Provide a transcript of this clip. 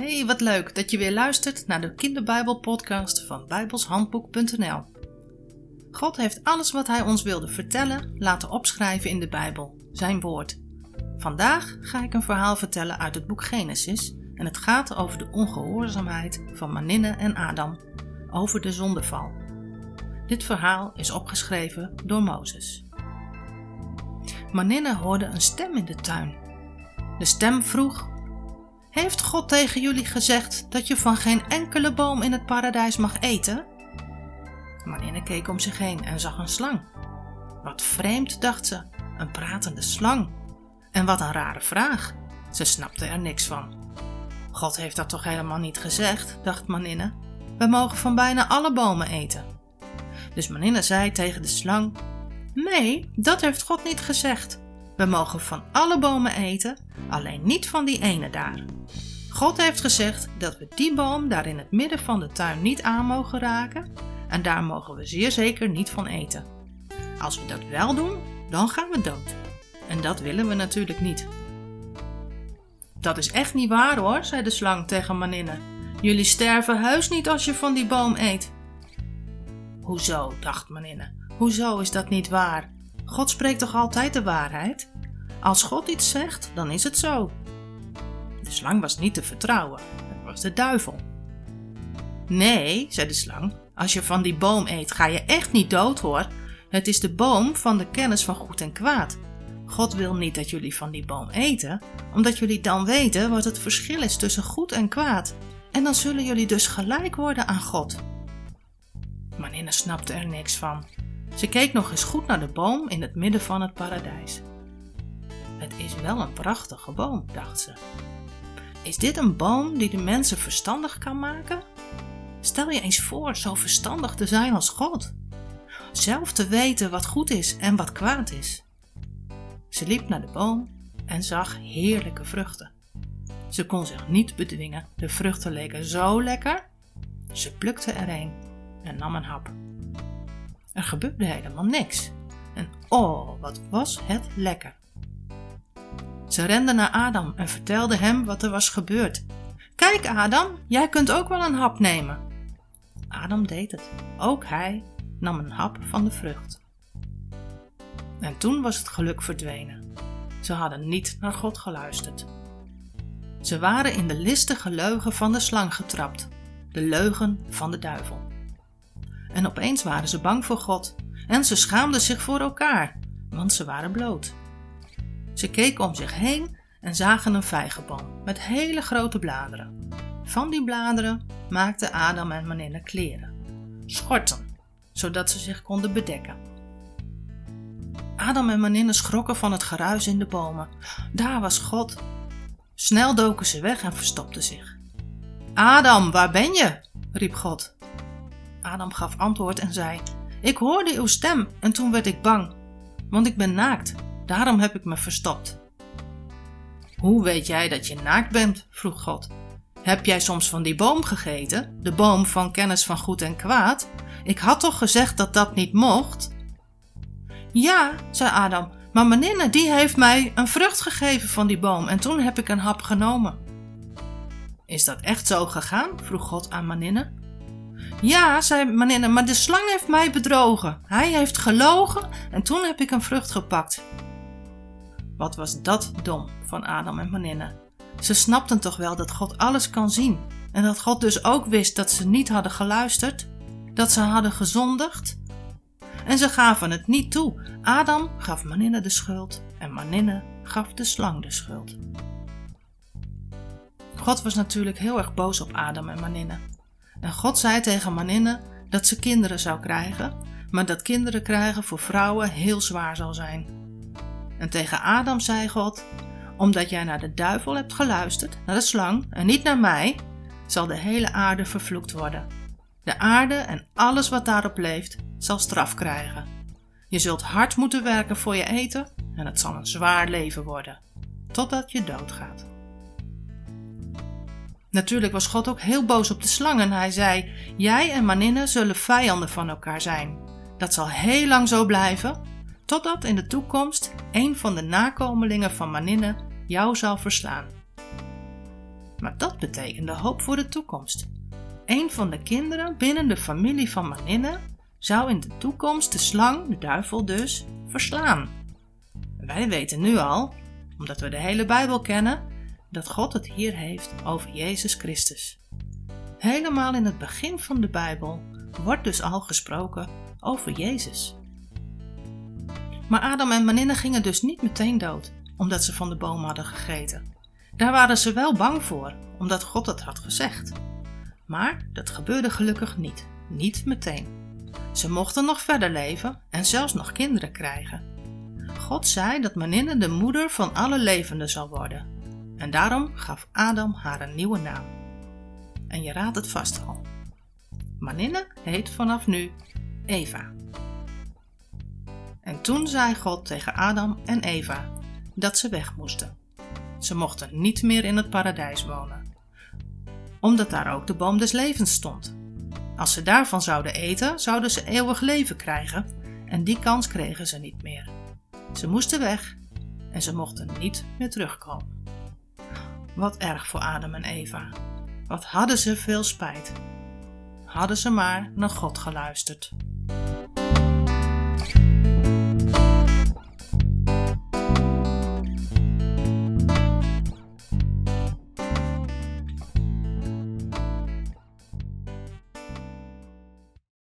Hey, wat leuk dat je weer luistert naar de Kinderbijbel-podcast van bijbelshandboek.nl. God heeft alles wat Hij ons wilde vertellen laten opschrijven in de Bijbel, Zijn woord. Vandaag ga ik een verhaal vertellen uit het boek Genesis en het gaat over de ongehoorzaamheid van Maninne en Adam, over de zondeval. Dit verhaal is opgeschreven door Mozes. Maninne hoorde een stem in de tuin. De stem vroeg heeft God tegen jullie gezegd dat je van geen enkele boom in het paradijs mag eten? Marinne keek om zich heen en zag een slang. Wat vreemd, dacht ze, een pratende slang. En wat een rare vraag. Ze snapte er niks van. God heeft dat toch helemaal niet gezegd, dacht Maninne. We mogen van bijna alle bomen eten. Dus Maninne zei tegen de slang: Nee, dat heeft God niet gezegd. We mogen van alle bomen eten, alleen niet van die ene daar. God heeft gezegd dat we die boom daar in het midden van de tuin niet aan mogen raken en daar mogen we zeer zeker niet van eten. Als we dat wel doen, dan gaan we dood. En dat willen we natuurlijk niet. Dat is echt niet waar hoor, zei de slang tegen Maninne. Jullie sterven heus niet als je van die boom eet. Hoezo, dacht Maninne. Hoezo is dat niet waar? God spreekt toch altijd de waarheid? Als God iets zegt, dan is het zo. De slang was niet te vertrouwen, het was de duivel. Nee, zei de slang, als je van die boom eet, ga je echt niet dood hoor. Het is de boom van de kennis van goed en kwaad. God wil niet dat jullie van die boom eten, omdat jullie dan weten wat het verschil is tussen goed en kwaad. En dan zullen jullie dus gelijk worden aan God. Maninne snapte er niks van. Ze keek nog eens goed naar de boom in het midden van het paradijs. Het is wel een prachtige boom, dacht ze. Is dit een boom die de mensen verstandig kan maken? Stel je eens voor zo verstandig te zijn als God. Zelf te weten wat goed is en wat kwaad is. Ze liep naar de boom en zag heerlijke vruchten. Ze kon zich niet bedwingen, de vruchten leken zo lekker. Ze plukte er een en nam een hap. Er gebeurde helemaal niks. En oh, wat was het lekker! Ze rende naar Adam en vertelde hem wat er was gebeurd. Kijk, Adam, jij kunt ook wel een hap nemen. Adam deed het. Ook hij nam een hap van de vrucht. En toen was het geluk verdwenen. Ze hadden niet naar God geluisterd. Ze waren in de listige leugen van de slang getrapt, de leugen van de duivel. En opeens waren ze bang voor God en ze schaamden zich voor elkaar, want ze waren bloot. Ze keken om zich heen en zagen een vijgenboom met hele grote bladeren. Van die bladeren maakten Adam en Maninne kleren, schorten, zodat ze zich konden bedekken. Adam en Maninne schrokken van het geruis in de bomen. Daar was God. Snel doken ze weg en verstopten zich. Adam, waar ben je? riep God. Adam gaf antwoord en zei: Ik hoorde uw stem en toen werd ik bang, want ik ben naakt Daarom heb ik me verstopt. Hoe weet jij dat je naakt bent? vroeg God. Heb jij soms van die boom gegeten, de boom van kennis van goed en kwaad? Ik had toch gezegd dat dat niet mocht? Ja, zei Adam, maar meninne die heeft mij een vrucht gegeven van die boom en toen heb ik een hap genomen. Is dat echt zo gegaan? vroeg God aan Maninne. Ja, zei Maninne, maar de slang heeft mij bedrogen. Hij heeft gelogen en toen heb ik een vrucht gepakt. Wat was dat dom van Adam en Maninne. Ze snapten toch wel dat God alles kan zien en dat God dus ook wist dat ze niet hadden geluisterd, dat ze hadden gezondigd. En ze gaven het niet toe. Adam gaf Maninne de schuld en Maninne gaf de slang de schuld. God was natuurlijk heel erg boos op Adam en Maninne. En God zei tegen Maninne dat ze kinderen zou krijgen, maar dat kinderen krijgen voor vrouwen heel zwaar zal zijn. En tegen Adam zei God: Omdat jij naar de duivel hebt geluisterd, naar de slang, en niet naar mij, zal de hele aarde vervloekt worden. De aarde en alles wat daarop leeft, zal straf krijgen. Je zult hard moeten werken voor je eten en het zal een zwaar leven worden, totdat je doodgaat. Natuurlijk was God ook heel boos op de slang en hij zei: Jij en Maninne zullen vijanden van elkaar zijn. Dat zal heel lang zo blijven, totdat in de toekomst een van de nakomelingen van Maninne jou zal verslaan. Maar dat betekende hoop voor de toekomst. Een van de kinderen binnen de familie van Maninne zou in de toekomst de slang, de duivel dus, verslaan. Wij weten nu al, omdat we de hele Bijbel kennen, dat God het hier heeft over Jezus Christus. Helemaal in het begin van de Bijbel wordt dus al gesproken over Jezus. Maar Adam en Maninne gingen dus niet meteen dood, omdat ze van de boom hadden gegeten. Daar waren ze wel bang voor, omdat God het had gezegd. Maar dat gebeurde gelukkig niet, niet meteen. Ze mochten nog verder leven en zelfs nog kinderen krijgen. God zei dat Maninne de moeder van alle levenden zal worden. En daarom gaf Adam haar een nieuwe naam. En je raadt het vast al. Maninne heet vanaf nu Eva. En toen zei God tegen Adam en Eva dat ze weg moesten. Ze mochten niet meer in het paradijs wonen, omdat daar ook de boom des levens stond. Als ze daarvan zouden eten, zouden ze eeuwig leven krijgen en die kans kregen ze niet meer. Ze moesten weg en ze mochten niet meer terugkomen. Wat erg voor Adam en Eva. Wat hadden ze veel spijt. Hadden ze maar naar God geluisterd.